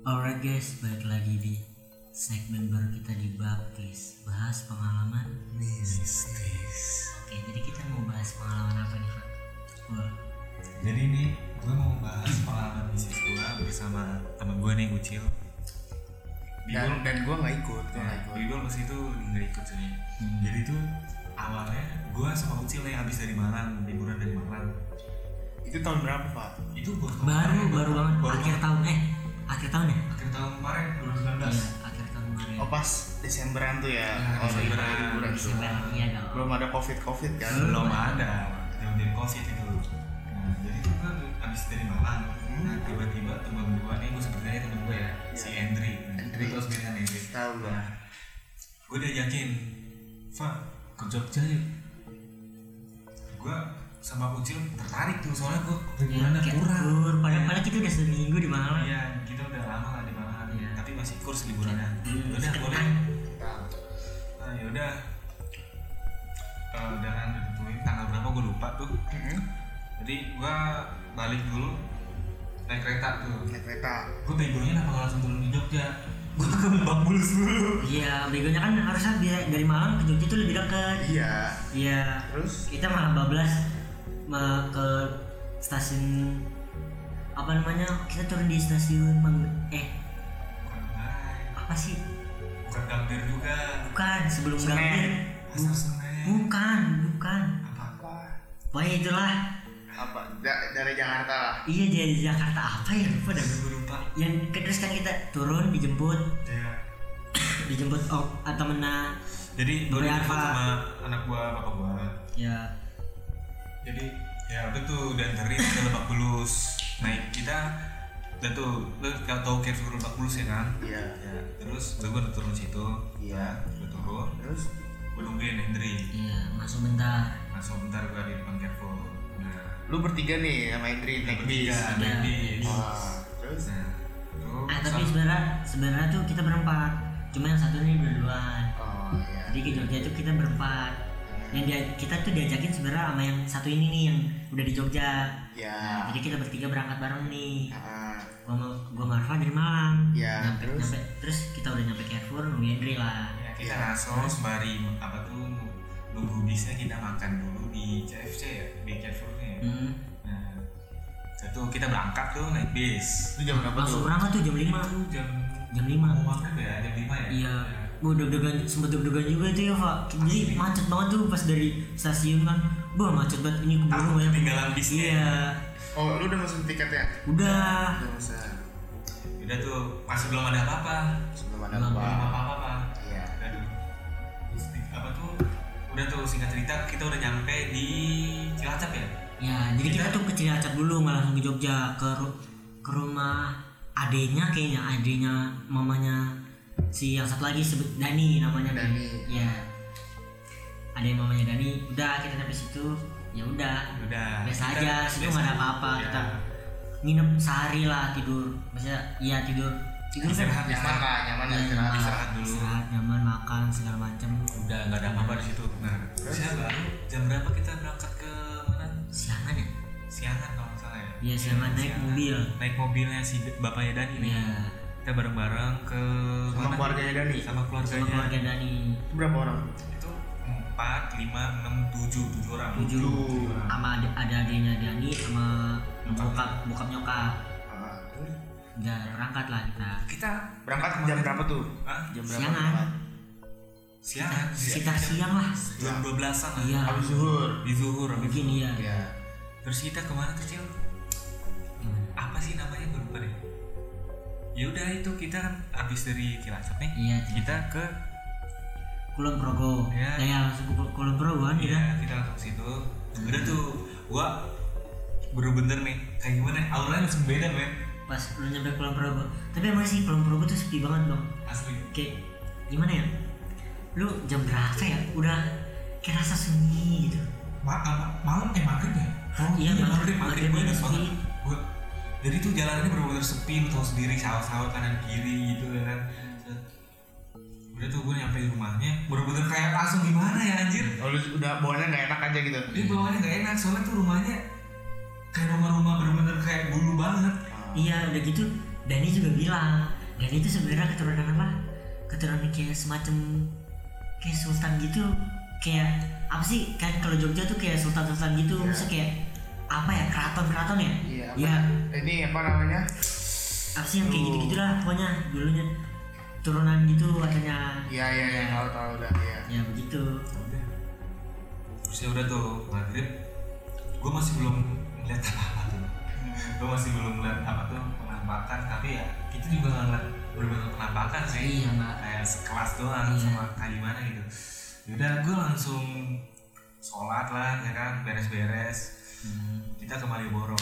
Alright guys, balik lagi di segmen baru kita di Baptis. Bahas pengalaman mistis. Oke, jadi kita mau bahas pengalaman apa nih Pak? Wah, jadi ini gue mau bahas pengalaman bisnis gue bersama temen gue nih Ucil. Dan dan gue nggak ikut gue nggak ikut. Bidul pas itu nggak ikut sih Hmm. jadi tuh awalnya gue sama Ucil yang habis dari Malang liburan dari Malang. Itu tahun berapa pak? Itu baru baru, baru banget, baru akhir banget. tahun, eh akhir tahun ya? akhir tahun kemarin 2019 Iya, akhir tahun kemarin. Oh pas Desemberan tuh ya? Nah, oh Desemberan. liburan tuh. Desember, iya dong. Belum ada covid covid kan? Belum ada. Yang dari covid itu. Nah jadi tuh kan habis dari Malang. Hmm. nah tiba-tiba temen gue nih gue sebut aja temen gue ya si Endri Endri. terus dengan Endri tahu gue nah gue diajakin Fa ke Jogja yuk. Gue sama Ucil tertarik tuh soalnya gue liburannya kayak kurang. tur, padahal, Iya. padahal kita udah seminggu di Malang. Iya kita udah lama lah di Malang Iya. tapi masih kurs liburannya. Hmm, udah boleh. nah yaudah. Eh, udah kan udah tentuin tanggal berapa gue lupa tuh. Jadi gua balik dulu naik kereta tuh. Naik kereta. Gue begonya kenapa nggak langsung turun di Jogja? Gue ke Lebak Bulus dulu. Iya, begonya kan harusnya dari Malang ke Jogja tuh lebih dekat iya. Iya, terus? Kita malah bablas ke stasiun apa namanya kita turun di stasiun Mang eh apa sih? Bukan Gambir juga. Bukan sebelum Senen. Gambir. Senen bukan bukan. Apa? Apa pokoknya itulah. Apa? Da- dari Jakarta lah. Iya dari Jakarta. Apa ya? Lupa dah. Gue lupa. Yang terus kan kita turun dijemput. Ya dijemput oh atau mana jadi gue dijemput Arfa. sama anak gua bapak gua. Ya jadi ya udah tuh udah anterin ke Lebak Bulus. Naik kita udah tuh lu kalau tau Carrefour Lebak Bulus ya kan? Iya. Ya terus gua udah turun situ. Iya. Udah turun. Terus? Gue nungguin Hendri. Iya masuk bentar. Langsung bentar gue di depan Carrefour. Nah. Lu bertiga nih sama Indri naik bis bertiga naik Iya, bis. wah terus? Nah terus? Ah tapi sebenarnya sebenarnya tuh kita berempat. Cuma yang satu nih berduluan oh iya. Jadi ke Jogja itu kita berempat yang dia kita tuh diajakin sebenarnya sama yang satu ini nih yang udah di Jogja. Ya. Nah, jadi kita bertiga berangkat bareng nih. Ah, gua mau gua sama Arfa dari Malang. Ya, nyampe, terus? nyampe terus kita udah nyampe Carrefour nunggu Hendri lah. Ya, kita Iya. langsung sembari apa tuh nunggu bisnya kita makan dulu di CFC ya di Carrefournya ya. Hmm. nah itu kita berangkat tuh naik bis. Itu jam berapa langsung tuh berangkat tuh jam 5 itu jam jam 5 mau maghrib ya jam lima ya? Iya Gua deg-degan sempet deg-degan juga itu ya Pak. Jadi macet banget tuh pas dari stasiun kan. Wah macet banget. Ini keburu banyak. ketinggalan bisnya. Iya. Oh lu udah mesen tiketnya? Udah. Udah mesen udah tuh masih belum ada apa-apa. Sebelum ada Belum apa belum apa-apa iya. Aduh. Di- apa tuh? Udah tuh singkat cerita kita udah nyampe di Cilacap ya? Ya, jadi kita tuh ke Cilacap dulu nggak langsung ke Jogja ke ke rumah adenya kayaknya adenya mamanya si yang satu lagi sebut Dani namanya Dani. Ya. Ada yang mamanya Dani. Udah kita sampai situ. Ya udah. udah Biasa kita- aja, situ nggak ada apa-apa. Ya. Kita nginep sehari lah tidur. Maksudnya iya tidur. Tidur kan Istirahat, nyaman lah nyaman lah Iya, istirahat nyaman. istirahat dulu. Istirahat, nyaman, makan segala macam. udah nggak ada apa-apa di situ nah terusnya baru jam berapa kita berangkat ke mana Siangan ya? siangan kalau nggak salah ya Iya, siangan naik mobil. naik mobilnya si bapaknya Dani nih Iya. Kita bareng-bareng ke sama mana? keluarganya Dani. Sama Sama keluarganya keluarga Dani. itu berapa orang? Itu empat lima enam tujuh. Tujuh orang. Tujuh. Sama ada, ada adanya Dani sama bokap bokap nyokap. Ah, udah berangkat lah kita. Kita berangkat jam berapa tuh? Hah? jam berapa Siangan. berangkat? siangan sekitar siang lah. jam dua belasan lah. Iya. Habis zuhur? Di zuhur mungkin iya. Ya terus kita ke mana tuh Cil? Apa sih namanya ya udah itu kita kan habis dari Cilacap nih iya kita ke Kulon Progo Iya. ya langsung ke Kulon Progo kan kita Iya, kita langsung situ. Udah tuh, gua bener-bener nih, kayak gimana? ya, Auranya langsung beda, men. pas lu nyampe Kulon Progo tapi emang sih Kulon Progo tuh sepi banget bang Asli. kayak gimana ya lu jam berapa ya udah kayak rasa sunyi gitu Ma ma- malam eh maghrib ya? Oh Iya, maghrib. maghrib, Maghrib sepi. banget. Gua, jadi tuh jalannya bener-bener sepi, lu tau sendiri, sawah-sawah kanan kiri gitu ya kan. Udah tuh gue nyampe rumahnya, bener-bener kayak langsung gimana ya anjir? oh, lu udah bawaannya nggak enak aja gitu Dia bawaannya gak enak, soalnya tuh rumahnya kayak rumah-rumah bener-bener kayak dulu banget. iya udah gitu Dani juga bilang Dani itu sebenarnya keturunan apa keturunan kayak semacam kayak sultan gitu kayak apa sih kan kalau Jogja tuh kayak sultan-sultan gitu Iya. maksudnya kayak apa ya keraton-keraton ya Iya. ya Ini apa namanya? apa sih yang kayak Tuh. gitu gitulah pokoknya dulunya turunan gitu katanya Iya iya iya tahu tahu udah ya. ya begitu Udah. terus ya udah tuh maghrib gue masih belum melihat apa apa tuh gue masih belum melihat apa tuh penampakan tapi ya kita juga nggak ngeliat bener-bener penampakan sih Iya, nggak. kayak sekelas doang Iya. sama kayak gimana gitu yaudah gue langsung sholat lah ya kan beres-beres Hmm. kita ke Malioboro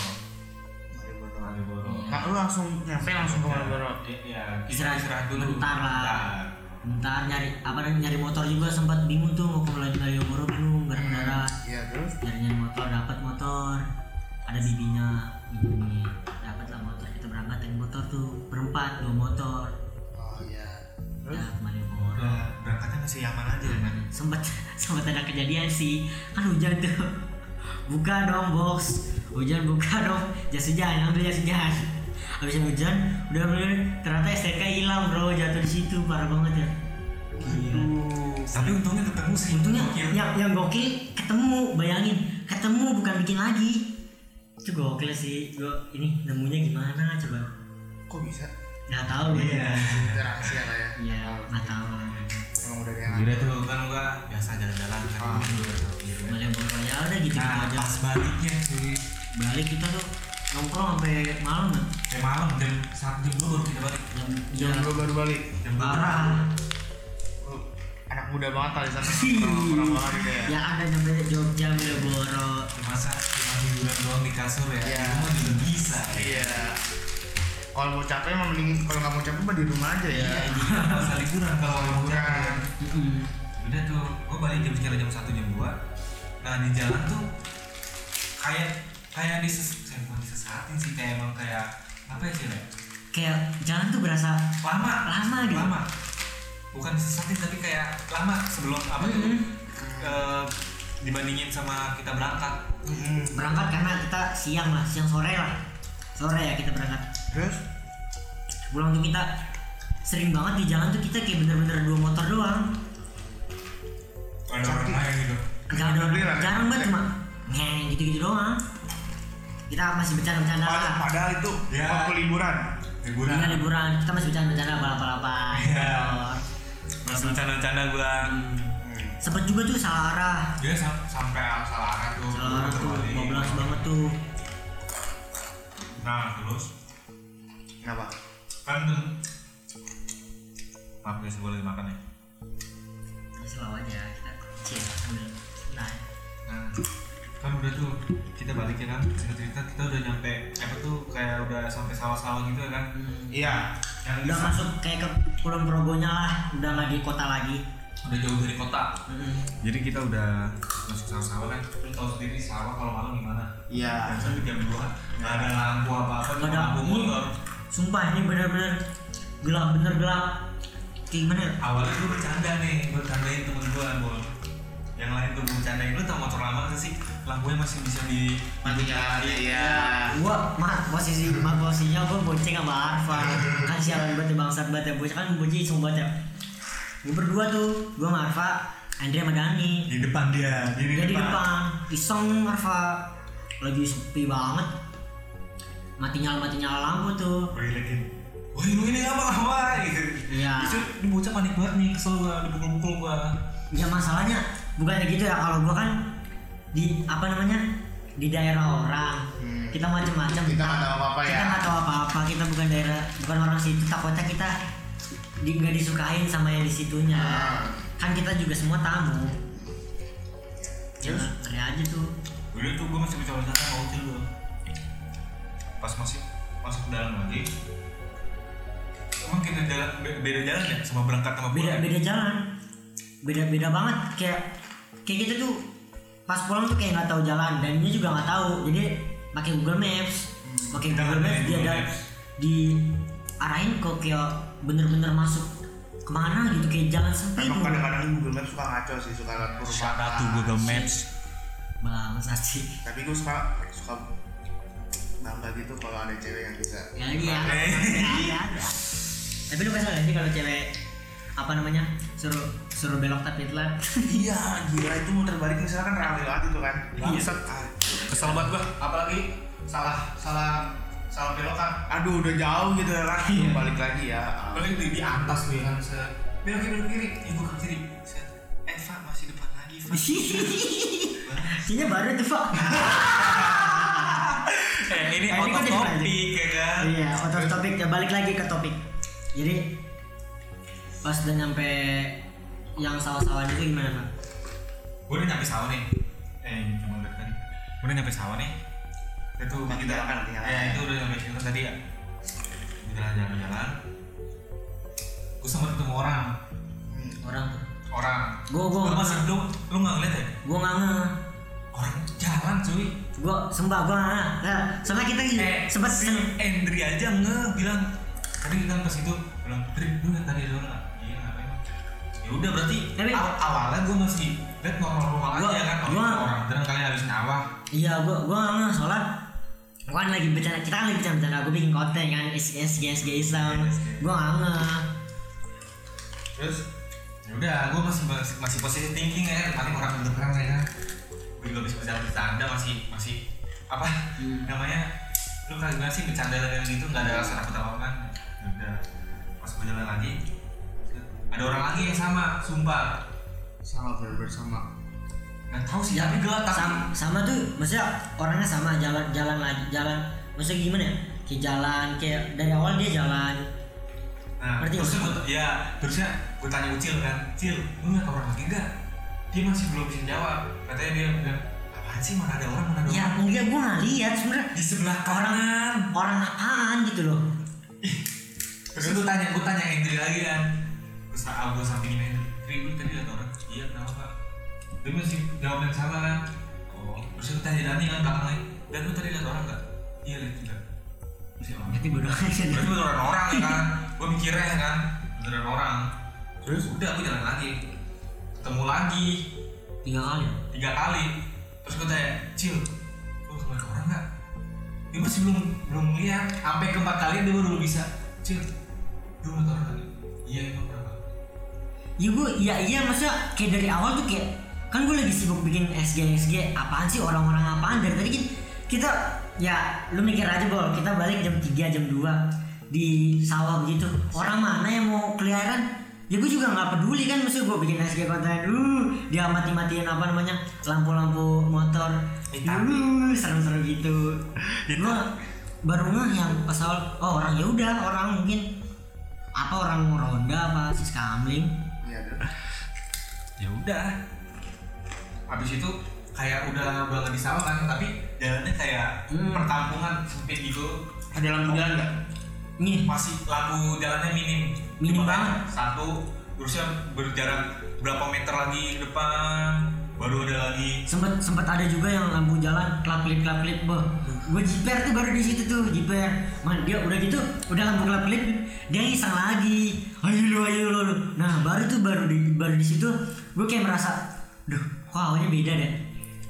Malioboro Iya. Nah, lu langsung nyampe langsung ke Malioboro. ya kita Istirahat istirahat dulu bentar lah. Bentar. bentar nyari apa namanya nyari motor juga sempat bingung tuh mau ke Malioboro bingung berkendara Iya terus. nyari nyari motor dapat motor ada bibinya bibi dapat lah motor kita berangkat dengan motor tuh berempat dua motor Oh iya. Terus? ya ke Malioboro udah berangkatnya masih aman aja ya kan sempat sempat ada kejadian sih kan hujan tuh buka dong box. Hujan buka dong. Jas hujan ambil jas hujan habis hujan udah bener ternyata STK hilang bro. Jatuh di situ parah banget ya. Gila. tapi untungnya ketemu sih. Untungnya Gokil. yang yang gokil ketemu. Bayangin ketemu bukan bikin lagi. Itu gokil sih. Gua ini nemunya gimana coba. Kok bisa? nggak tahu Iya. Itu rahasia lah ya. iya nggak tahu. Emang udah dia tuh kan gua biasa jalan-jalan kan Gitu. Malioboro ya udah gitu Nah, aja pas baliknya cuy balik kita tuh nongkrong sampai malam ya Kayak malam jam satu jam dua baru kita balik jam Jam ya, dua baru balik. Jam parah Lu anak muda banget kali sana. Orang banget gitu ya. ya ada nyampe Jogja Malioboro Masa cuma hiburan doang di kasur ya Iya. Di rumah juga bisa Iya. Kalau mau capek mah mending kalau nggak mau capek mah di rumah aja ya. Iya, jadi nggak usah liburan kalau liburan. Udah tuh, gua balik jam sekitar jam satu jam dua Nah di jalan tuh kayak kayak dises saya bukan disesatin sih kayak emang kayak apa ya sih Le? kayak jalan tuh berasa lama Lama gitu. lama bukan disesatin tapi kayak lama sebelum apa tuh Mm-mm. eh, dibandingin sama kita berangkat Hmm. berangkat karena kita siang lah siang sore lah sore ya kita berangkat Terus? pulang tuh kita sering banget di jalan tuh kita kayak bener-bener dua motor doang ada orang lain gitu ada Beli lah, jarang banget cuma ngeng gitu-gitu doang. Kita masih bercanda-bercanda Padahal, lah. padahal itu Ya. waktu liburan. liburan. Iya liburan. Kita masih bercanda-bercanda balap-balapan Iya. masih bercanda-bercanda gua Hmm. sempet juga tuh salah arah dia sam- sampai salah arah tuh. Salah arah tuh bablas banget tuh. Nah terus? Kenapa? kan tuh. Maaf guys gue lagi makan ya selalu aja kita chill sambil nah nah kan udah tuh kita balik ya kan cerita cerita kita udah nyampe apa tuh kayak udah sampai sawah-sawah gitu ya kan hmm. Iya. yang udah di- masuk kayak ke Kulon Progonya lah udah nggak di kota lagi udah jauh dari kota Mm-mm. jadi kita udah masuk sawah-sawah kan lu tahu sendiri sawah kalau malam gimana Iya. di jam dua nggak ada lampu apa apa Nggak ada lampu motor sumpah ini bener-bener gelap bener gelap kayak gimana ya? awalnya gue bercanda nih bercandain temen gue bol yang lain tuh gue bercandain lu tau motor lama nggak sih? Lampunya masih bisa di Matikan iya. gua mah posisi mah posisinya gua bonceng sama Arfa. Kan sialan banget ya, bangsat banget ya bocah. Kan bocah iseng banget ya. Gua berdua tuh gua sama Arfa Andre sama Dani. Di depan dia dia dia di depan. iseng Arfa. Lagi sepi banget. Mati nyala mati nyala lampu tuh. Wah lu ini apa apa gitu Iya. itu ini bocah panik banget nih kesel gua dipukul-pukul gua. Ya masalahnya bukannya gitu ya kalau gua kan di apa namanya di daerah orang. Hmm. kita macam-macam Kita nggak tahu apa-apa ya. kita nggak tahu apa-apa. Kita bukan daerah bukan orang situ. Takutnya kita di nggak disukain sama yang di situnya. Ah. kan kita juga semua tamu. Ya Terus? ngeri aja tuh. Udah tuh gua masih bicara-bicara sama Ucil gua. Pas masih masuk ke dalam lagi. Emang kita jalan be- beda jalan ya? Sama berangkat sama beda pulang? beda jalan. Beda beda banget. Kayak kayak gitu tuh. Pas pulang tuh kayak nggak tahu jalan dan dia juga nggak tahu. Jadi pakai Google Maps pakai Kita Google Maps pakai dia Google ada di arahin kok kayak bener-bener masuk ke mana gitu kayak jalan sempit Emang tuh. kadang-kadang Google Maps suka ngaco sih, suka lihat perumahan. To Google Maps. Bangsat sih Tapi gue suka suka bangga gitu kalau ada cewek yang bisa. Ya iya. Ada tapi lu kesel gak sih kalau cewek apa namanya suruh suruh belok tapi telat. Iya gila itu muter balik. Misalkan rame banget itu kan. Bangsat. Kesel banget gua. Apalagi salah salah salah belokan. Aduh udah jauh gitu ya kan Iya. balik lagi ya. Apalagi di, di atas tuh ya kan saya belok kiri belok kiri. Ya gua ke kiri. Set. eh masih depan lagi Pak Kayaknya baru tuh pak eh ini ini out kan of topic ya kan? Iya, out of topic ya balik lagi ke topik. Jadi pas udah nyampe yang sawah-sawah itu gimana pak? gue udah nyampe sawah nih eh cuma udah tadi gue udah nyampe sawah nih itu Tinggal kita kan, tinggal ya kan. itu udah nyampe situ tadi ya Gua jalan-jalan jalan gue sempat ketemu orang Orang tuh. orang Gua gua lu masih lu lu nggak ngeliat ya Gua nggak nge. orang jalan cuy Gua sembah gua. Nah, soalnya kita eh sempat si Endri aja nge bilang tadi kita pas itu bilang Dri lu liat tadi ada orang ya udah berarti Tapi- aw- awalnya gue masih liat normal normal Gua- aja kan gua- orang beneran kalian habis nyawah Iya, gua gua nggak soalnya gua kan lagi bercanda kita kan lagi bercanda gua bikin konten kan SG SG Islam. Gua nggak nge terus ya udah gue masih masih, masih positive thinking ya paling orang beneran ya kan. Gue juga bisa bisa bercanda masih masih apa Hmm. namanya lu gimana sih bercanda dengan gitu nggak ada rasa takut apa kan? Ya udah pas gue jalan lagi ada orang lagi yang sama sumpah. Sama bener sama. Nggak tahu sih tapi gelap tapi sama, sama tuh maksudnya orangnya sama jalan jalan lagi jalan. Maksudnya gimana ya? Kayak jalan kayak dari awal dia jalan. Nah Ngerti terus gue ya terusnya gue tanya Ucil kan Cil lu nggak orang lagi nggak? Dia masih belum bisa jawab. Katanya dia bilang apaan sih mana ada orang mana ada ya orang? enggak gua nggak lihat sebenarnya. Di sebelah kanan. orang apaan gitu loh. Terus gue tanya gue tanya Hendri lagi kan ah, gue sampingin Hendri lu tadi lihat orang? Iya kenapa pak? Dia masih jawab yang sama kan oh. Terus gue tanya Dani kan belakangnya dan lu tadi lihat orang nggak? Iya lihat ya, oh. nanti bodoh aja berarti beneran orang ya kan? Gue mikirnya kan? Beneran orang terus? Udah gue jalan lagi. Ketemu lagi. Tiga kali ya? tiga kali. Terus gue tanya cil lu ngeliat orang nggak? Dia masih belum belum lihat. Sampai keempat kali dia baru bisa cil lu ngeliat orang nggak iya emang ya gua iya iya maksudnya kayak dari awal tuh kayak kan gue lagi sibuk bikin SG SG apaan sih orang-orang apaan? Dari tadi kita ya lu mikir aja bol. Kita balik jam 3 jam 2 di sawah begitu. Orang mana yang mau keliaran? Ya gue juga nggak peduli kan maksudnya gue bikin SG konten uh dia mati matiin apa namanya lampu-lampu motor. Uh seru-seru gitu. Gue baru ngeh yang pas awal oh orang ya udah orang mungkin apa orang ronda apa sis kamling ya udah. Habis itu kayak udah udah nggak di sawah kan tapi jalannya kayak Hmm. perkampungan sempit gitu. Ada lampu jalan nggak? Nih. Masih lampu jalannya minim. Minim Cuma banget. satu terusnya berjarak berapa meter lagi ke depan baru ada lagi. Sempet sempet ada juga yang lampu jalan kelap kelip kelap kelip boh. Gue jiper tuh baru di situ tuh jiper. Man dia udah gitu udah lampu kelap kelip dia iseng lagi. Ayo lu ayo lu, lu. nah baru tuh baru di baru di situ gue kayak merasa duh kok awalnya beda deh.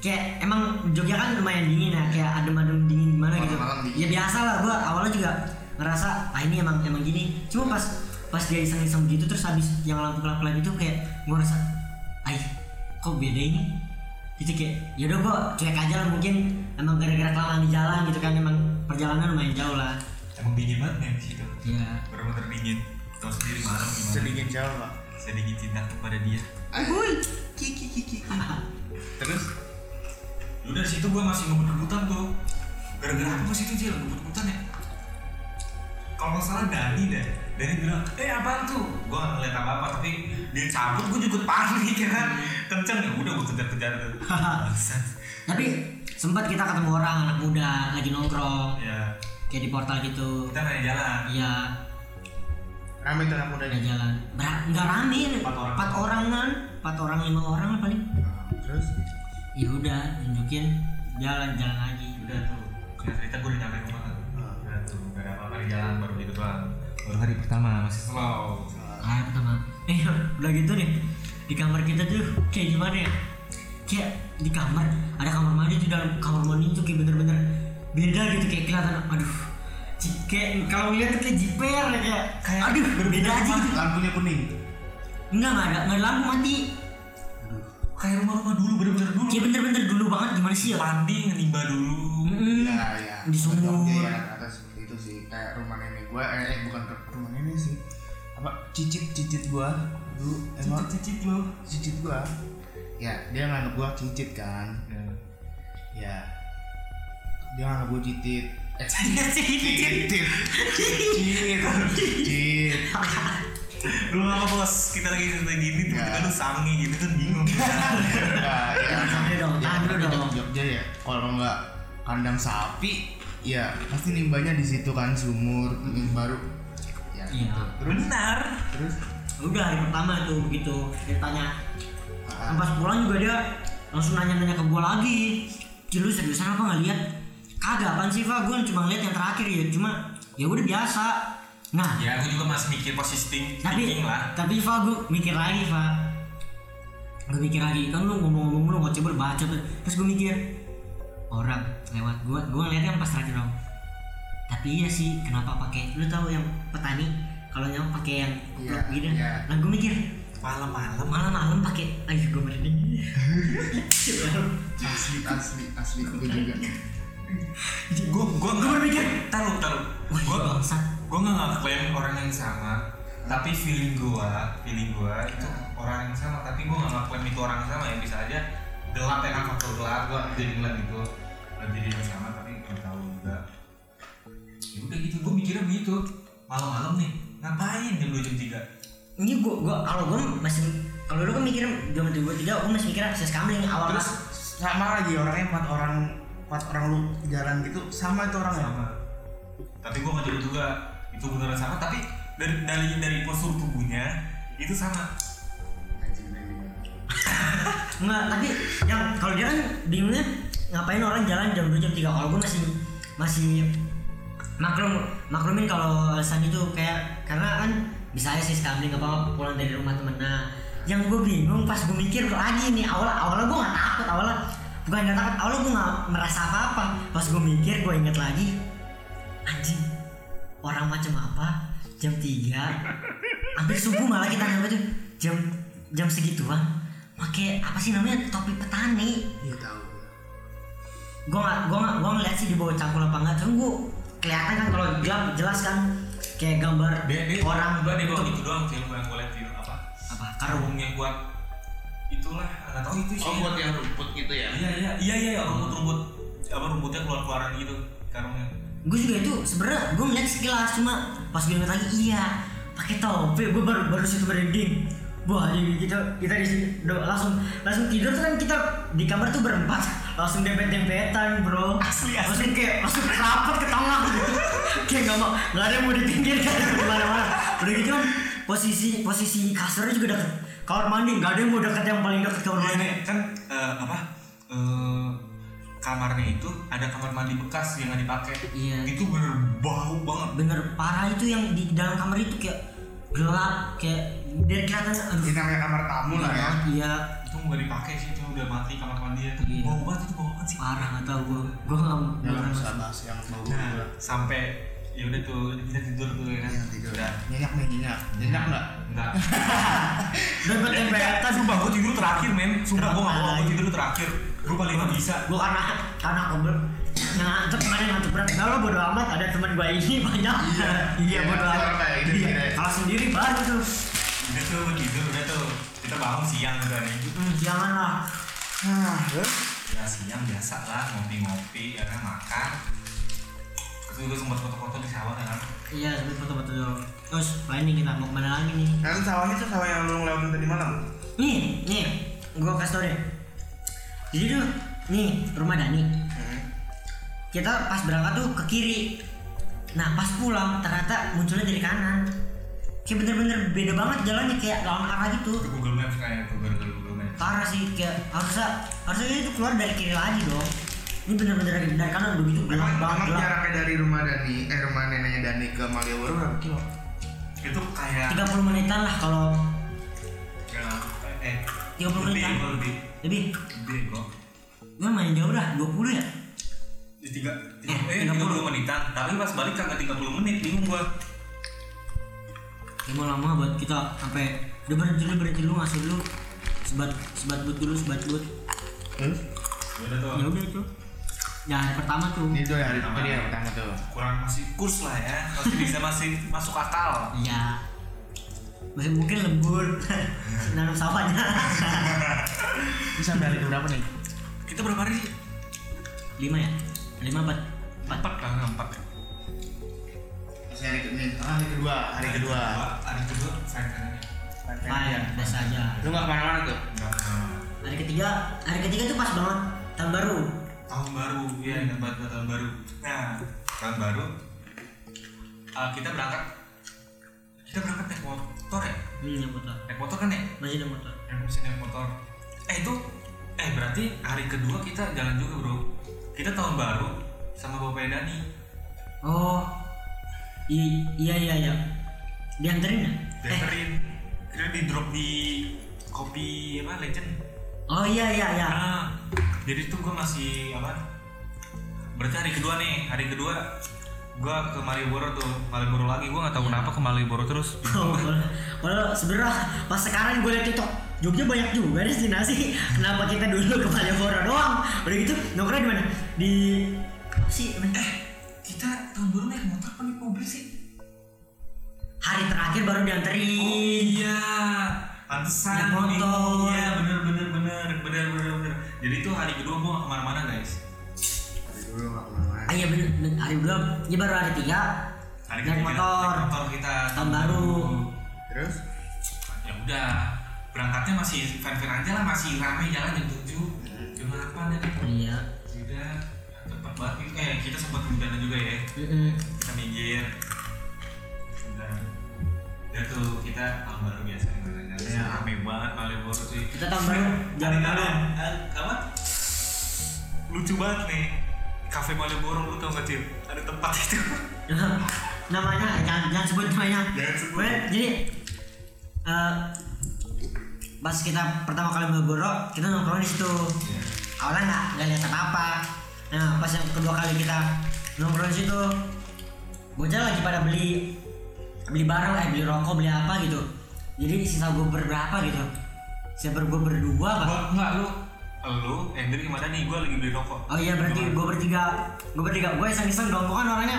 Kayak emang Jogja kan lumayan dingin ya kayak adem-adem dingin gimana gitu. Ya biasa lah gue awalnya juga ngerasa ah ini emang emang gini. Cuma pas pas dia iseng-iseng gitu terus habis yang lampu kelap kelip itu kayak gue ngerasa ay kok beda ini? Gitu kayak yaudah gue cuek aja lah mungkin. Emang gara-gara kelamaan di jalan gitu kan emang perjalanan lumayan jauh lah. Emang dingin banget nih di situ iya. Bener-bener dingin. Tahu sendiri malam gimana. Sedikit jauh pak. Sedikit cinta kepada dia. Wuih. kiki kiki terus? Udah situ gue masih ngebut-ngebutan tuh. Gara-gara apa sih itu Cil ngebut-ngebutan ya kalau nggak salah Dani deh. Dani bilang eh apaan tuh? Gue nggak ngeliat apa-apa tapi dia cabut gue juga panik ya kan? Kenceng. Ya udah gue kejar-kejar. Tuh Bangsat. tapi sempat kita ketemu orang anak muda lagi nongkrong. Ya kayak di portal gitu. Kita nanya jalan. Iya. Rame tuh anak ada mudanya jalan. Ber- nggak rame. Empat orang. empat orangan. Empat orang lima orang lah paling. Terus? Ya udah tunjukin jalan jalan lagi. Udah tuh. Cerita gue udah nyampe rumah jalan baru gitu doang. Baru hari pertama masih slow ah pertama. Eh udah gitu nih di kamar kita tuh kayak gimana ya? Kayak di kamar ada kamar mandi tuh dalam kamar mandi tuh kayak bener-bener beda gitu kayak kelihatan aduh kayak kalau ngeliat tuh kayak jiper ya kayak kayak aduh berbeda aja gitu. lampunya kuning. Enggak enggak ada enggak lampu mati kayak rumah-rumah dulu bener-bener dulu. Kayak bener-bener dulu banget gimana sih ya? Mandi ngelimba dulu. Mm-mm. ya ya di sumur. Jogja ya gua eh, eh, bukan ke- rumah nenek sih. Apa cicit cicit gua. Dulu emang cicit lo cicit gua. Ya dia nganggap gua cicit kan. Ya. Dia nganggap gua cicit. Eh cicit. cicit. Cicit. Cicit. Lu apa bos? Kita lagi cerita gini tiba-tiba Ya. lu sange gitu kan bingung. Ya ya. Dong, ya, dong. Jogja ya. Kalau nggak kandang sapi ya pasti limbahnya di situ kan sumur yang baru. Ya. Iya. gitu. terus? Benar. Terus? Udah hari pertama tuh begitu. Ditanya ah, pas pulang juga dia langsung nanya-nanya ke gua lagi. Ci lu seriusan apa nggak lihat? Kagak apaan sih Pak gue cuma ngeliat yang terakhir ya. Cuma ya udah biasa. Nah. Ya aku juga masih mikir positif tapi thinking lah. tapi Pak gue mikir lagi Pak gue mikir lagi kan lu ngomong-ngomong lu ngoceh baca tuh. Terus gue mikir orang lewat gua gua ngeliatnya pas terakhir dong tapi iya sih kenapa pakai lu tahu yang petani kalau yang pakai yang Iya, gitu? iya. nah gue mikir malam-malam. malam-malam pakai ayo gue merinding. Asli asli asli gue juga. Gua gua gue berpikir taruh taruh wah gua bangsat. gua nggak ngaklaim orang yang sama tapi feeling gua feeling gua itu orang yang sama. Tapi gua nggak ngaklaim itu orang yang sama ya bisa aja gelap ya kan faktor gelap gua jadi ngeliat itu ngeliat jadi yang sama tapi nggak tahu juga. Ya udah gitu gua mikirnya begitu. Malam-malam nih ngapain jam dua jam tiga? Ini gue gua kalau gue masih kalau lu kan mikir jam dua tiga gue masih mikir akses kamling awal terus sama lagi orangnya empat orang empat orang lu jalan gitu sama itu orangnya? Sama. Tapi gua nggak jadi juga itu beneran sama. Tapi dari dari dari postur tubuhnya itu sama. Anjing. Enggak, tapi yang kalau dia kan bingungnya ngapain orang jalan jam 2 jam 3 kalau gue masih masih maklum maklumin kalau alasan itu kayak karena kan bisa aja sih scambling apa pulang dari rumah temen nah yang gue bingung pas gue mikir lagi nih awal awalnya gue nggak takut awalnya bukan nggak takut awalnya gue nggak merasa apa apa pas gue mikir gue inget lagi anjing orang macam apa? Jam 3 hampir subuh malah kita nyampe tuh jam jam segituan pakai apa sih namanya? Topi petani. Iya tahu. Gue nggak gue nggak gue ngeliat sih di bawah cangkul apa enggak cuma gue kelihatan kan kalau gelap jelas kan. Kayak gambar dia dia orang gua dia bawa tuh- itu doang film yang gue liat film apa? Apa? Karung karung. yang buat itulah nggak tahu itu sih oh buat yang rumput gitu ya? Iya iya iya iya ya, rumput rumput apa rumputnya keluar keluaran gitu karungnya. Gue juga itu sebenarnya gue ngeliat sekilas cuma pas gue ingat lagi iya pakai topi. Gue baru baru situ merinding wah jadi kita kita di sini langsung langsung tidur tuh kan kita di kamar tuh berempat. Langsung dempet dempetan bro. Asli, asli. langsung kayak langsung rapat ke tengah gitu. Kayak nggak mau nggak ada yang mau dipinggirkan di mana mana udah gitu kan posisi posisi kasurnya juga deket. Kamar mandi nggak ada yang mau deket yang paling deket kamar Iya, mandi. kan eh, apa eh, kamarnya itu ada kamar mandi bekas yang nggak dipakai. Iya. itu bener bau banget. Bener parah itu yang di dalam kamar itu kayak gelap kayak dari kelihatan aduh. Ini namanya kamar tamu lah ya. iya. Itu nggak dipakai sih itu udah mati kamar mandinya tuh Iya. bau banget itu bau banget sih. Parah nggak tahu gua. Gua nggak ya nggak nggak nggak- usah bahas yang bau nah sampai ya udah tuh kita tidur tuh ya kan? Iya, tidur. Udah. Nyenyak nih nyenyak. Nyenyak nggak? Enggak dempet dempetan sumpah gue tidur terakhir men. Sumpah gue nggak gue Lagi. tidur terakhir. Gue paling nggak bisa. gua karena karena kebel ngantuk mana ngantuk berat. Kalau bodo amat ada teman gua ini banyak. Iya. iya Iya, bodo amat gitu, iya. iya. Sendiri baru tuh. Udah tuh tidur udah tuh. Kita bangun siang udah nih. Hmm, jangan lah ah terus? Ya siang biasa lah ngopi-ngopi ya kan makan. Terus gue sempat foto-foto di sawah ya kan? Iya sampai foto-foto. Dulu terus lain nih kita mau ke mana lagi nih? Nah itu sawahnya tuh sawah yang lu ngelewatin tadi malam? Nih nih gua kasih tau deh. Jadi tuh nih rumah Dani. Hmm. kita pas berangkat tuh ke kiri. Nah pas pulang ternyata munculnya dari kanan kayak bener-bener beda banget jalannya kayak lawan arah gitu. Ke Google Maps kayak ke Google Google Maps. Parah sih kayak harusnya harusnya itu keluar dari kiri lagi dong. Ini bener-bener dari, dari kanan begitu gelap Emang, banget emang gelap jaraknya dari rumah Dani, eh rumah neneknya Dani ke Malioboro berapa kilo? itu kayak 30 menitan lah kalau ya, eh 30 lebih menitan. lebih. Lebih? Lebih kok. Gue main jauh dah 20 ya? Di tiga, tiga Eh, eh, 30. 30 menitan. Tapi pas balik kagak 30 menit bingung gua Ini mau lama buat kita sampai udah berhenti dulu berhenti dulu ngasih dulu sebat sebat but dulu sebat but. Tuh? Ya udah itu. Ya hari pertama tuh. Ini tuh hari Pertama. yang pertama tuh. kurang masih kurs lah ya. Masih bisa masih masuk akal. Iya. Masih mungkin lembur nanam sawahnya. Ini sampai hari berapa nih? kita berapa hari? Lima ya? Lima empat empat. Empat lah empat hari ke nih, ah, hari kedua, hari kedua. hari kedua saya kan fine biasa aja. Lu nggak ke mana-mana tuh? Nggak, hari ketiga hari ketiga tuh pas banget. Tahun baru. Tahun baru ya ingat banget tahun baru. Nah tahun baru uh, kita berangkat. Kita berangkat naik motor ya? Hmm yang motor. Naik motor kan ya masih ada motor. Yang bisa naik motor. Eh itu eh berarti hari kedua kita jalan juga bro. Kita tahun baru sama bapak Dani. Oh i- iya iya iya dianterin ya eh dianterin kita di drop di kopi apa legend oh iya iya iya Nah, jadi tuh gue masih apa? Berarti hari kedua nih, hari kedua gue ke Malioboro tuh, Malioboro lagi. Gue nggak tahu kenapa ke Malioboro terus. Oh, kalau- kalau sebenarnya pas sekarang gue liat TikTok Jogja banyak juga destinasi. Kenapa kita dulu ke Malioboro doang? Udah gitu nongkrong di mana? Di apa sih? Eh, kita tahun baru naik motor apa naik mobil sih? Hari terakhir baru dianterin. iya, pantesan. Naik motor. Iya, bener bener bener bener bener bener. Jadi tuh hari kedua gue gak ke mana-mana guys. Hari dulu nggak ke mana-mana. Ah iya bener, bener. hari dua, ya baru hari tiga. Hari Naik ketiga motor. naik motor kita Tahun baru. Terus? Ya udah, berangkatnya masih fan-fan aja lah, masih rame jalan jam tujuh, jam delapan ya. Iya. Udah, cepet banget. Eh, kita sempat hujanan juga ya. Kita minggir udah tuh kita tahun baru biasa Iya. rame banget Malioboro cuy Kita tahun baru jalan malam. ada- apa lucu banget nih kafe Malioboro lu tau gak Cil? ada tempat itu namanya eh, jangan jangan sebut namanya. Jangan sebut. Pokoknya jadi eh, pas kita pertama kali Malioboro kita nongkrong di situ. awalnya nggak nggak lihat apa apa nah pas yang kedua kali kita nongkrong situ bocah lagi pada beli beli barang eh beli rokok beli apa gitu. Jadi sisa gue berberapa gitu? Sisa ber gue berdua apa gua enggak lu lu Hendrik gimana nih? Gua lagi beli rokok. Oh iya berarti gue bertiga gue bertiga. Gue iseng iseng dong gue kan orangnya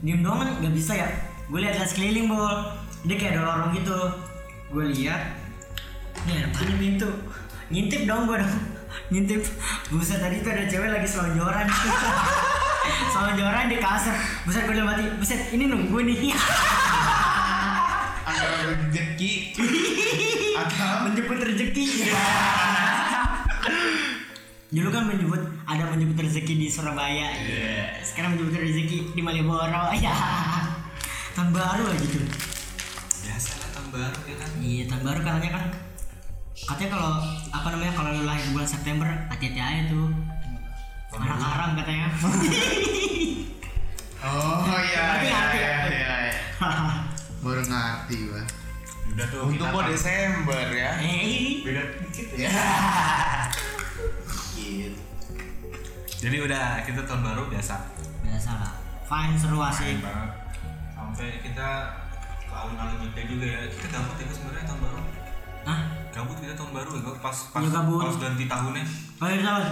diem doang kan? Nggak bisa ya? Gue lihat lihat sekeliling bol dia kayak ada lorong gitu. Gue lihat nih ada pintu ngintip dong gue dong ngintip. Buset tadi tuh ada cewek lagi selonjoran. Selonjoran di kasur. Buset gue udah mati. Buset ini nunggu nih. Antara rezeki. Atau menjemput rezeki. Dulu kan menyebut ada menjemput rezeki di Surabaya. Sekarang menjemput rezeki di Malioboro. Ya tahun baru aja gitu biasa lah tahun baru ya kan? Iya tahun baru katanya kan katanya kalau apa namanya kalau lu lahir bulan September hati-hati aja tuh anak arang katanya Oh iya iya ngerti. iya iya. iya. Baru ngerti gua. udah tuh Untung gua Desember ya. eh beda dikit ya Ya. Gitu. jadi udah kita tahun baru biasa biasa lah fine seru asik sampai kita ke alun-alun Jogja juga ya kita gabut ya sebenarnya tahun baru Hah? gabut kita tahun baru ya pas pas Iya, gabut. pas ganti tahunnya. Oh iya tahun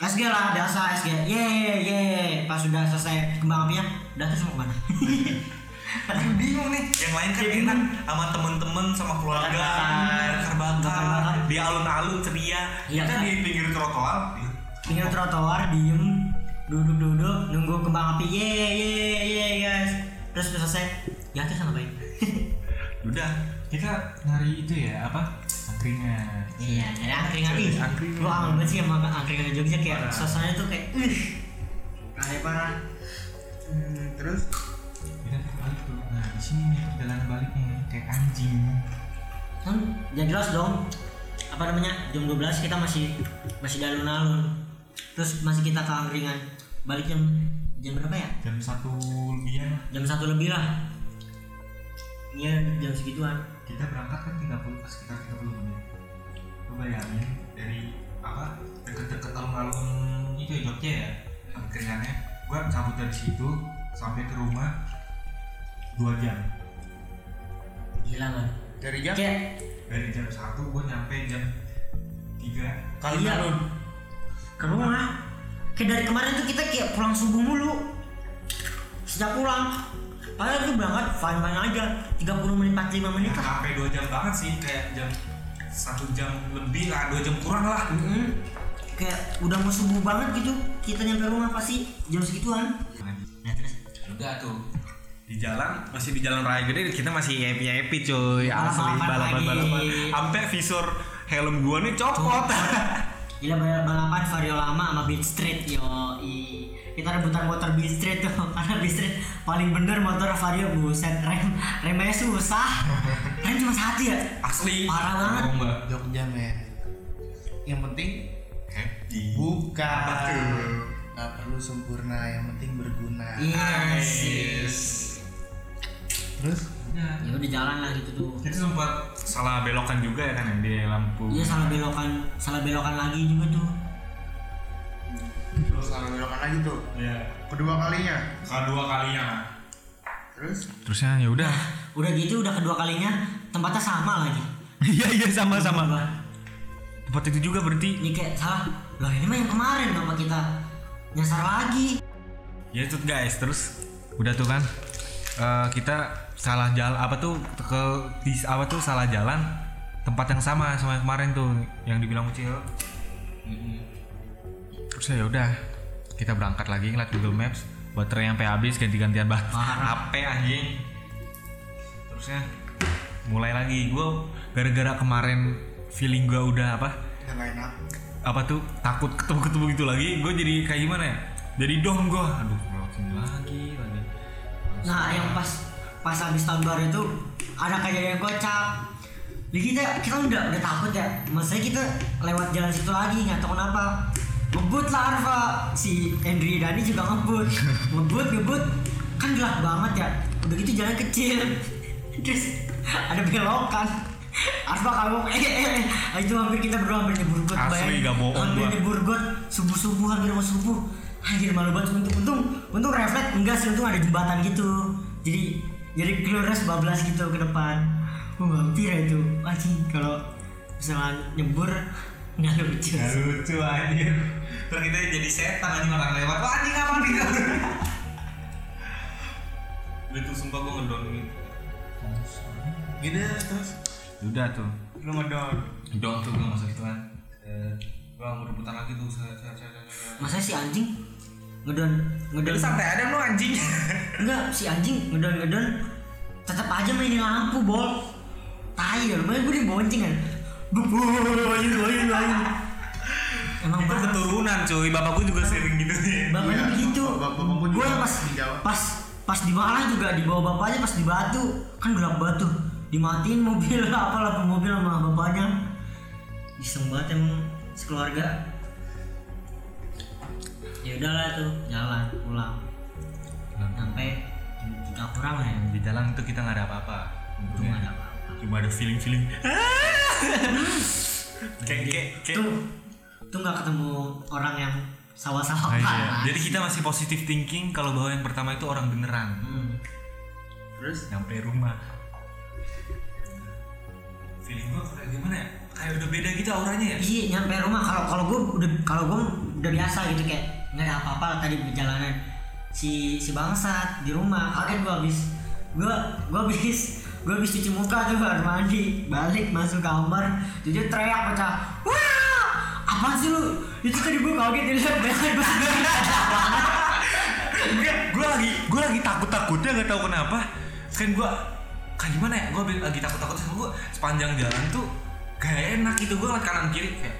SG lah, biasa SG Ye ye. Pas sudah selesai kembang apinya Udah terus mau ke mana? Aku bingung nih. Yang lain kan Iya, enak sama temen-temen sama keluarga bakar di alun-alun ceria. Iya, kita kan? di pinggir trotoar Pinggir trotoar, diem. Duduk-duduk, nunggu kembang api. Ye ye ye guys. Terus selesai Ya terus ngapain? udah kita nyari itu ya apa? Angkringan. Iya, nyari angkringan. Ih, Angkringan. Gua kangen banget sih sama angkringan di Jogja Kayak Parah. suasananya tuh kayak Ih. Kayak parah. Hmm, terus? Kita balik tuh. Nah di sini nih perjalanan baliknya kayak anjing. Kan jangan jelas dong. Apa namanya Jam 12 kita masih Masih di alun-alun. Terus masih kita ke angkringan. Balik jam Jam berapa ya? jam satu lebihan lah jam satu lebih lah. Iya jam segituan kita berangkat kan 30 sekitar 30 menit. Lu bayangin dari apa deket-deket alun-alun itu ya Jogja ya angkringannya gue cabut dari situ sampai ke rumah dua jam. Gila kan dari jam? Kayak dari jam satu gue nyampe jam tiga. Kali iya. Lu ke rumah. Kayak dari kemarin tuh kita kayak pulang subuh mulu. Sejak pulang padahal itu berangkat fine fine aja. 30 menit 45 menit lah. Sampai dua jam banget sih kayak jam satu jam lebih lah dua jam kurang lah. Mm-mm. kayak udah mau subuh banget gitu kita nyampe rumah pasti jam segituan. Nah terus? Udah tuh. Di jalan masih di jalan raya gede kita masih happy happy cuy asli Balapan balapan. Sampai visor helm gua nih copot. Gila balap- balapan Vario lama sama Beat Street yo kita rebutan motor Beat Street tuh. Karena Beat Street paling bener motor Vario buset. Rem remnya susah. Rem cuma satu ya? Asli. Parah banget. Bohong, Mbak. Jogja men yang penting happy. bukan nggak perlu sempurna yang penting berguna. Iya sih Yes. terus? Udah. ya udah jalan lah gitu tuh. Itu sempat salah belokan juga ya kan ya di lampu. iya salah belokan salah belokan lagi juga tuh tuh Iya. kedua kalinya Kedua kalinya. terus Terusnya ya udah. udah gitu udah kedua kalinya tempatnya sama lagi Iya iya sama sama. Tempat itu juga berarti. ini kayak salah lah ini mah yang kemarin kenapa kita nyasar lagi Ya itu guys terus udah tuh kan eh, kita salah jalan apa tuh ke di apa tuh salah jalan tempat yang sama sama yang kemarin tuh yang dibilang Ucil. Terus ya udah kita berangkat lagi ngeliat Google Maps. Baterai sampai habis ganti-gantian baterai. HP anjing? Terusnya mulai lagi. Gue gara-gara kemarin feeling gue udah apa? Yang lain up apa tuh? Takut ketemu-ketemu gitu lagi. Gue jadi kayak gimana ya? Jadi dong gue aduh sini lagi lagi. Nah, yang pas pas habis tahun baru itu ada kejadian kocak. Jadi kita kita udah udah takut ya. Maksudnya kita lewat jalan situ lagi nggak tahu kenapa. Ngebut lah Arfa. Si Henry Dani juga ngebut. Ngebut ngebut. Kan gelap banget ya. Udah gitu jalan kecil. Terus ada belokan. Arfa kamu eh eh eh. Itu hampir kita berdua hampir nyebur got Asli, bayangin. gak bohong hampir nyebur got. Subuh subuh hampir mau subuh. Anjir malu banget. Untung untung untung refleks. Enggak sih untung ada jembatan gitu. Jadi jadi kelurus bablas gitu ke depan. Wah, hampir itu. Anjing kalau misalnya nyebur nggak lucu Gak lucu anjir Terus kita jadi setan anjing orang lewat. Wah anjing apa nih? Itu sumpah gue ngedon gitu gitu terus? Udah tuh. Lu ngedon Don tuh gue masuk itu kan Gue mau rebutan lagi tuh saya, saya, saya, saya, saya. masa si anjing ngedon ngedon Jadi santai ada lu anjing. Enggak si anjing ngedon ngedon tetap aja mainin lampu bol. Tai ya lumayan gue dibonceng kan Bubu, ayo ayo ayo emang Itu keturunan cuy. Bapak gue juga sering gitu. Bapaknya Iya, begitu. bapak- bapakku gue pas di Jawa. pas pas di Malang juga di bawah bapaknya pas di Batu. Kan gelap batu dimatiin mobil apa lampu mobil sama bapaknya. Iseng banget emang sekeluarga. Ya udahlah tuh jalan pulang. Sampai jam tiga kurang lah ya. Di jalan itu kita gak ada apa-apa. Itu nggak ada apa-apa. Cuma ada feeling-feeling Kayak kayak kayak tuh tuh nggak ketemu orang yang sawah-sawah. Ah, iya. Jadi kita masih positive thinking kalau bahwa yang pertama itu orang beneran. Hmm. terus? Nyampe rumah. Feeling gua kayak gimana ya? Kayak udah beda gitu auranya ya? Iya nyampe rumah. Kalau kalau gue udah kalau gue udah biasa gitu kayak nggak ada apa-apa tadi perjalanan si si bangsat di rumah. Kaget gue habis. Gue gue habis gue habis cuci muka tuh baru mandi. Balik masuk kamar dia teriak pecah. Wah apa sih lu? Itu tadi gue kaget dilihat banget gue lagi gue lagi takut takutnya nggak tahu kenapa. Kan gue kayak gimana ya? Gue lagi takut takut sama gue sepanjang jalan tuh kayak enak gitu. Gue ngeliat kanan kiri kayak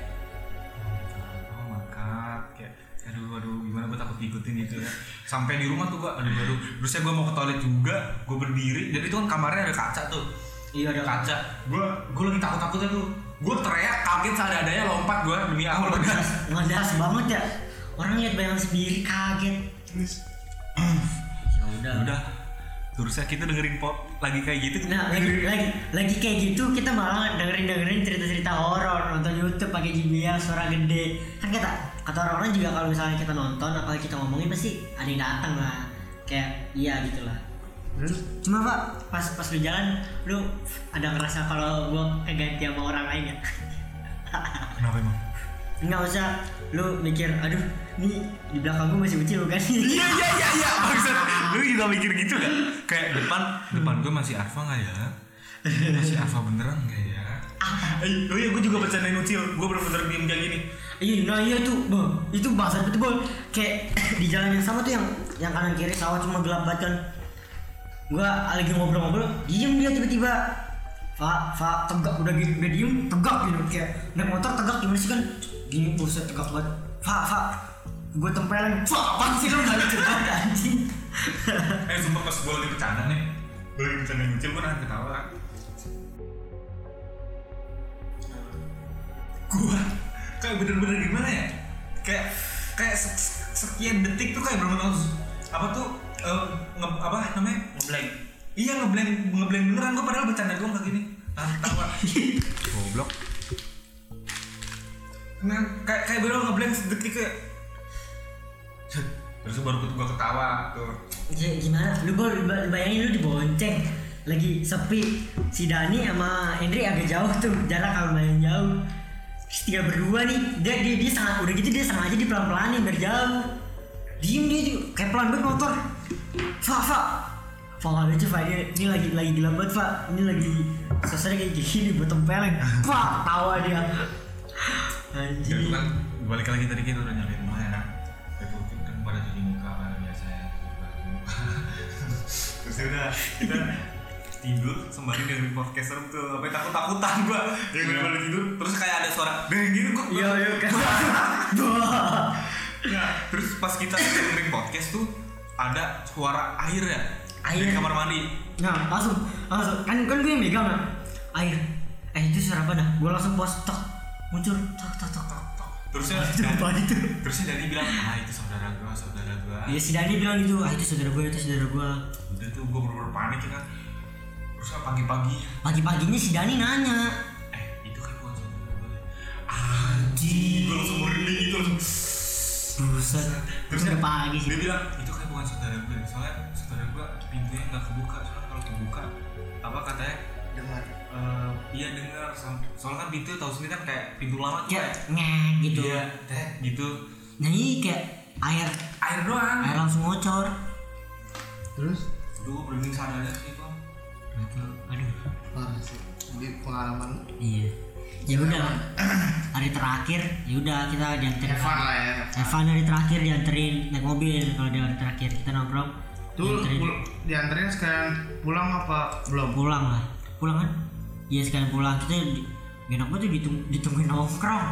oh my god kayak aduh aduh gimana gue takut diikutin gitu ya sampai di rumah tuh gue aduh aduh terusnya gue mau ke toilet juga gue berdiri dan itu kan kamarnya ada kaca tuh. Iya ada kaca. gue gue lagi takut takutnya tuh. Gue teriak kaget seadanya lompat gue demi allah. gas ngedas banget ya. Orang lihat bayangan sendiri kaget. Terus ya udah. udah. Terusnya kita dengerin pop lagi kayak gitu. Nah, lagi, lagi, lagi kayak gitu kita malah dengerin dengerin cerita cerita horor. Nonton YouTube pakai JBL suara gede. Kan kata kata orang-orang juga kalau misalnya kita nonton apalagi kita ngomongin pasti ada yang datang lah. Kayak iya gitu lah. Terus? Cuma pak? Pas pas lu jalan lu ada ngerasa kalau gua keganti sama orang lain ya? Kenapa emang? Nggak usah lu mikir aduh nih di belakang gua masih kecil bukan iya iya iya iya maksud lu juga mikir gitu kan? Kayak depan depan gue masih Arfa nggak ya? Masih Arfa beneran nggak ya? Eh, oh iya gue juga bercandain ucil. Gue bener-bener diem kayak gini Iya, nah iya tuh, bang. Itu bahasa betul bol. Kayak di jalan yang sama tuh yang yang kanan kiri sawah cuma gelap banget kan. Gua lagi ngobrol-ngobrol, diem dia tiba-tiba. Fa, fa, tegak udah gitu, udah diem, tegak gitu kayak naik motor tegak gimana sih kan? Gini buset tegak banget. Fa, fa, gue tempelin. Fa, apa sih lu nggak lucu banget anjing? eh sumpah pas gue lagi bercanda nih gue lagi bercandain ucil gue nahan ketawa gue kayak bener-bener gimana ya? Kayak kayak se- se- sekian detik tuh kayak bener-bener harus apa tuh eh, nge, apa namanya? Ngeblank. iya ngeblank ngeblank beneran gue padahal bercanda doang kayak gini. Nahan ketawa goblok. Nah kayak kayak bener ngeblank sedetik kayak. Terus baru gue ketawa tuh. Ya, gimana? Lu bayangin lu dibonceng. Lagi sepi. Si Dani sama Hendri agak jauh tuh. Jarak kalau main jauh Tinggal berdua nih dia dia dia sangat udah gitu dia sengaja di pelan pelanin biar jauh. Diem dia juga kayak pelan banget motor. Fa Fa. Fa nggak lucu Fa ini, ini lagi lagi gelap banget Fa. Ini lagi suasana kayak gini buat tempeleng Fa tawa dia. Ya anjing kan balik lagi tadi kita udah nyampe rumah ya. Kan itu kan pada cuci muka pada biasa ya terus ya udah kita tidur sembari dengerin podcast serem tuh apa takut takutan gua yang Iya. bener tidur terus kayak ada suara deh gitu kok iya iya kan nah terus pas kita dengerin podcast tuh ada suara air ya Air. dari kamar mandi Nah, langsung, langsung kan kan gue yang megang nah. Air. Eh itu suara apa dah? Gue langsung pos tok muncul tok tok tok tok. terusnya apa itu? terusnya Dani bilang ah itu saudara gua saudara gua Iya si Dani bilang gitu, ah itu saudara gue, itu saudara gue. udah tuh gua bener-bener panik ya kan terus pagi-pagi. Pagi-paginya si Dani nanya, eh itu kan bukan saudara gue anjing langsung merinding gitu langsung. Buset. Terus udah pagi sih. dia bilang itu kan bukan saudara gue soalnya saudara gue pintunya nggak kebuka. Soalnya kalau kebuka apa katanya? Dengar. Eh, iya dengar. Soalnya kan pintu tahu sendiri kan kayak pintu lama tuh Kayak ngek gitu. iya teh gitu. Nah ini kayak air, air doang. air langsung ngocor. terus? Aduh, gue merinding sadar aja sih Gitu. Aduh. parah sih. Di pengalaman. Iya. Ya udah, hari terakhir, ya udah kita dianterin. Evan lah ya Evan. Hari terakhir dianterin naik mobil. Kalau dia hari terakhir kita nongkrong. tuh dianterin. dianterin sekalian pulang apa belum? Pulang lah. Pulang kan? Iya sekalian pulang. Kita enak banget tuh ditung, ditungguin nongkrong.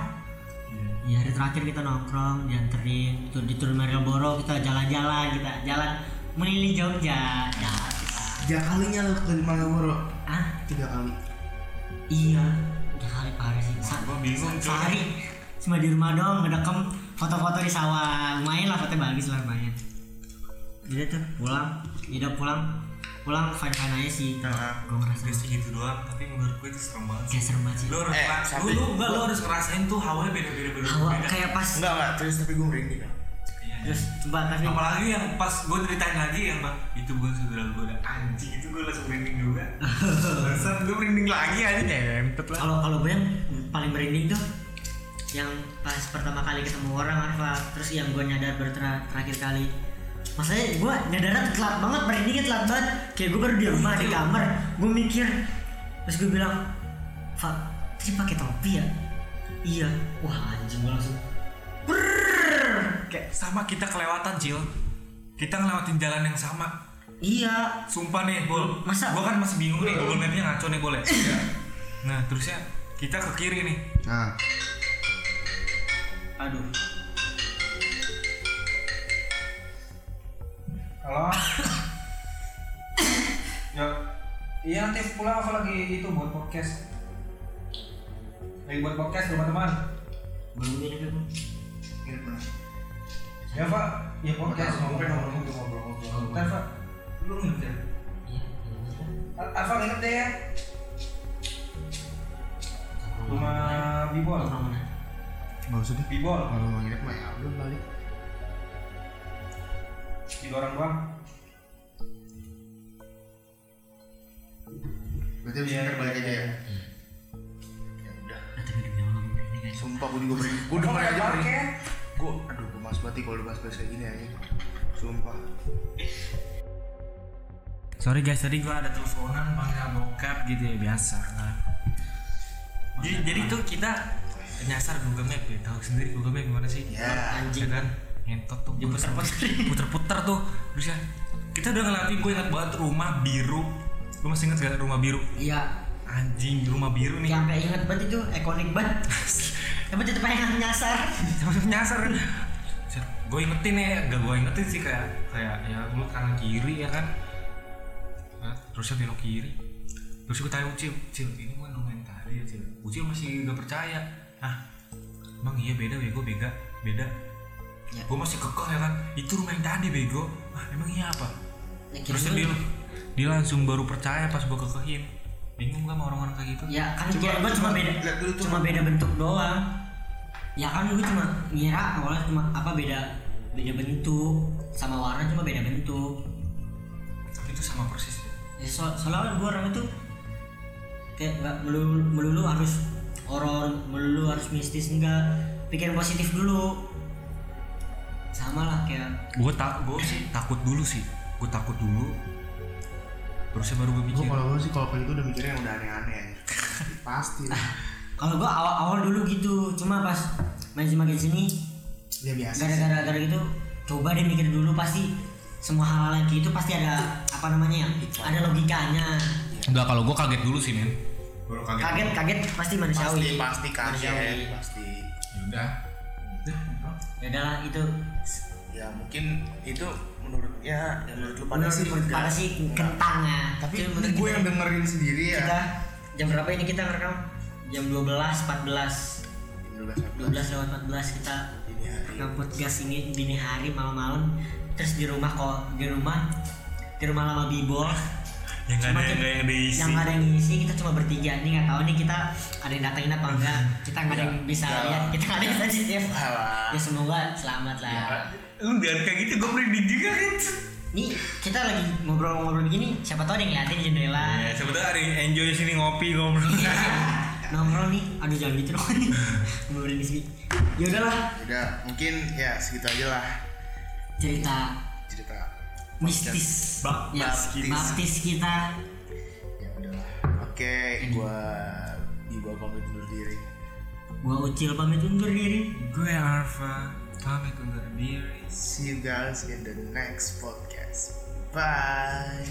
Ya hari terakhir kita nongkrong dianterin. Itu di turun Malioboro kita jalan-jalan kita jalan meliling Jogja. Ya tiga kalinya lu ke Malioboro. Ah tiga kali. Iya. Udah kali parah sih Sa- Gua bingung, sehari cuma di rumah doang ngedekem foto-foto di sawah. Lumayan lah foto bagus lah lumayan. Jadi tuh pulang. Udah pulang. Pulang fine fine aja sih. Heeh. gue ngerasa sih. gitu doang tapi menurut gue itu serem banget kayak serem banget sih. Lu harus Eh, lu, lu, enggak, lu harus ngerasain tuh hawanya beda-beda beda Hawa beda kayak pas enggak enggak terus tapi gue merinding. Terus coba tapi apalagi yang pas gue ceritain lagi yang bang itu gue saudara gue udah anjing itu gue langsung merinding juga. Bangsat gue merinding lagi aja nyentet lah. Kalau kalau gue yang paling merinding tuh yang pas pertama kali ketemu orang Arfa. Terus yang gue nyadar baru ter- terakhir kali. Masalahnya gue nyadarnya telat banget merindingnya telat banget. Kayak gue baru di rumah di kamar gue mikir terus gue bilang Fa tadi pakai topi ya? Iya. Wah anjing gue langsung. Kayak sama kita kelewatan cil. Kita ngelewatin jalan yang sama. Iya. Sumpah nih bol Masa? gue kan masih bingung nih google mapnya ngaco nih boleh nah terusnya kita ke kiri nih. Nah. Aduh. Halo. ya, iya nanti pulang aku lagi itu buat podcast. Lagi buat podcast rumah teman. belum ini belum ini pernah Ya Pak, ya podcast Ngobrol, ngobrol ngobrol, ngobrol ngobrol ngobrol. Bentar Pak, lu ngerti ya? iya iya, iya. Alfa nginep deh ya. Rumah Bibol. Nongkrong mana? Gak usah deh. Bibol. Kalau mau nginep mah ya udah balik. Tiga orang doang. Berarti abis Iya, ntar balik aja ya. Ya udah. Berani guys. Sumpah gue juga beri. Gue aja beri. Gue aduh gue mas nih kalau bahas bahas kayak gini aja. Sumpah. Sorry guys, tadi gua ada teleponan panggil bokap gitu ya biasa lah. Jadi, jadi tuh kita nyasar Google Map ya, tahu sendiri Google Map gimana sih? Ya. Anjing. Ya kan, ngentot tuh. Diputer-puter. puter-puter tuh. Terus ya, kita udah ngeliatin gue ingat banget rumah biru. Lu masih inget gak rumah biru? Iya. Anjing, rumah biru nih. Yang sampai inget banget itu ikonik banget. Tapi tetep pengen nyasar. Nyasar kan. Gue ingetin ya, gak gue ingetin sih kayak kayak ya lu kanan kiri ya kan. Terusnya belok kiri. Terus gue tanya Ucil, Ucil ini rumah yang tadi ya Ucil. Ucil masih gak percaya. Ah, emang iya beda bego beda beda. Ya. Gue masih kekeh ya kan, itu rumah yang tadi bego. Ah, emang iya apa? Ya, Terus dia, dia langsung baru percaya pas gue kekehin. Bingung gak sama orang-orang kayak gitu? Ya kan gue cuma coba beda cuma beda bentuk doang. Ya kan gue cuma ngira awalnya cuma apa beda beda bentuk sama warna cuma beda bentuk. Tapi itu sama persis ya. So soalnya gue orang itu kayak nggak melulu, melulu harus horor, melulu harus mistis enggak. Pikirin positif dulu. Sama lah kayak gue tak gue sih takut dulu sih gue takut dulu terusnya baru gue Gue mikir kalau gue sih kalau kayak gitu udah mikirnya yang udah aneh-aneh. Pasti lah. Kalau gue awal awal dulu gitu cuma pas main semakin sini Ya biasa. gara-gara gara gitu coba deh mikir dulu pasti semua hal-hal yang gitu pasti ada apa namanya ya ada logikanya enggak kalau gue kaget dulu sih men baru kaget kaget pasti Pasti manusiawi pasti kaget Manusiawi. pasti. ya udah ya udahlah itu Ya mungkin itu menurut ya ya menurut lu pada menurut sih menurut pada sih Enggak. kentang ya Tapi gue yang dengerin sendiri ya. kita jam berapa ini kita ngerekam jam 12 14 12 lewat 14 kita Ini rekam podcast ini dini hari malam-malam. Terus di rumah kok di rumah di rumah lama bibol yang Cuma ada yang kita- nggak ada isi yang ada yang ngisi kita cuma bertiga. Nih nggak tahu nih kita ada yang datangin apa enggak kita nggak ada yang bisa Ya. lihat kita nggak ada yang sensitif Alah. ya semoga selamat lah. Lu jangan kayak gitu gue merinding juga kan? Nih kita lagi ngobrol-ngobrol begini siapa tahu ada yang ngeliatin di jendela ya sebetulnya hari enjoy sini ngopi ngobrol nongkrong nih aduh jangan gitu dong ngobrolin di sini ya udahlah Udah mungkin ya segitu aja lah cerita cerita. mistis Bak- ya baptis. baptis kita Ya udahlah. Oke, gua Biba pamit undur diri. gua ucil pamit undur diri gue Arfa pamit undur diri See you guys in the next podcast. Bye.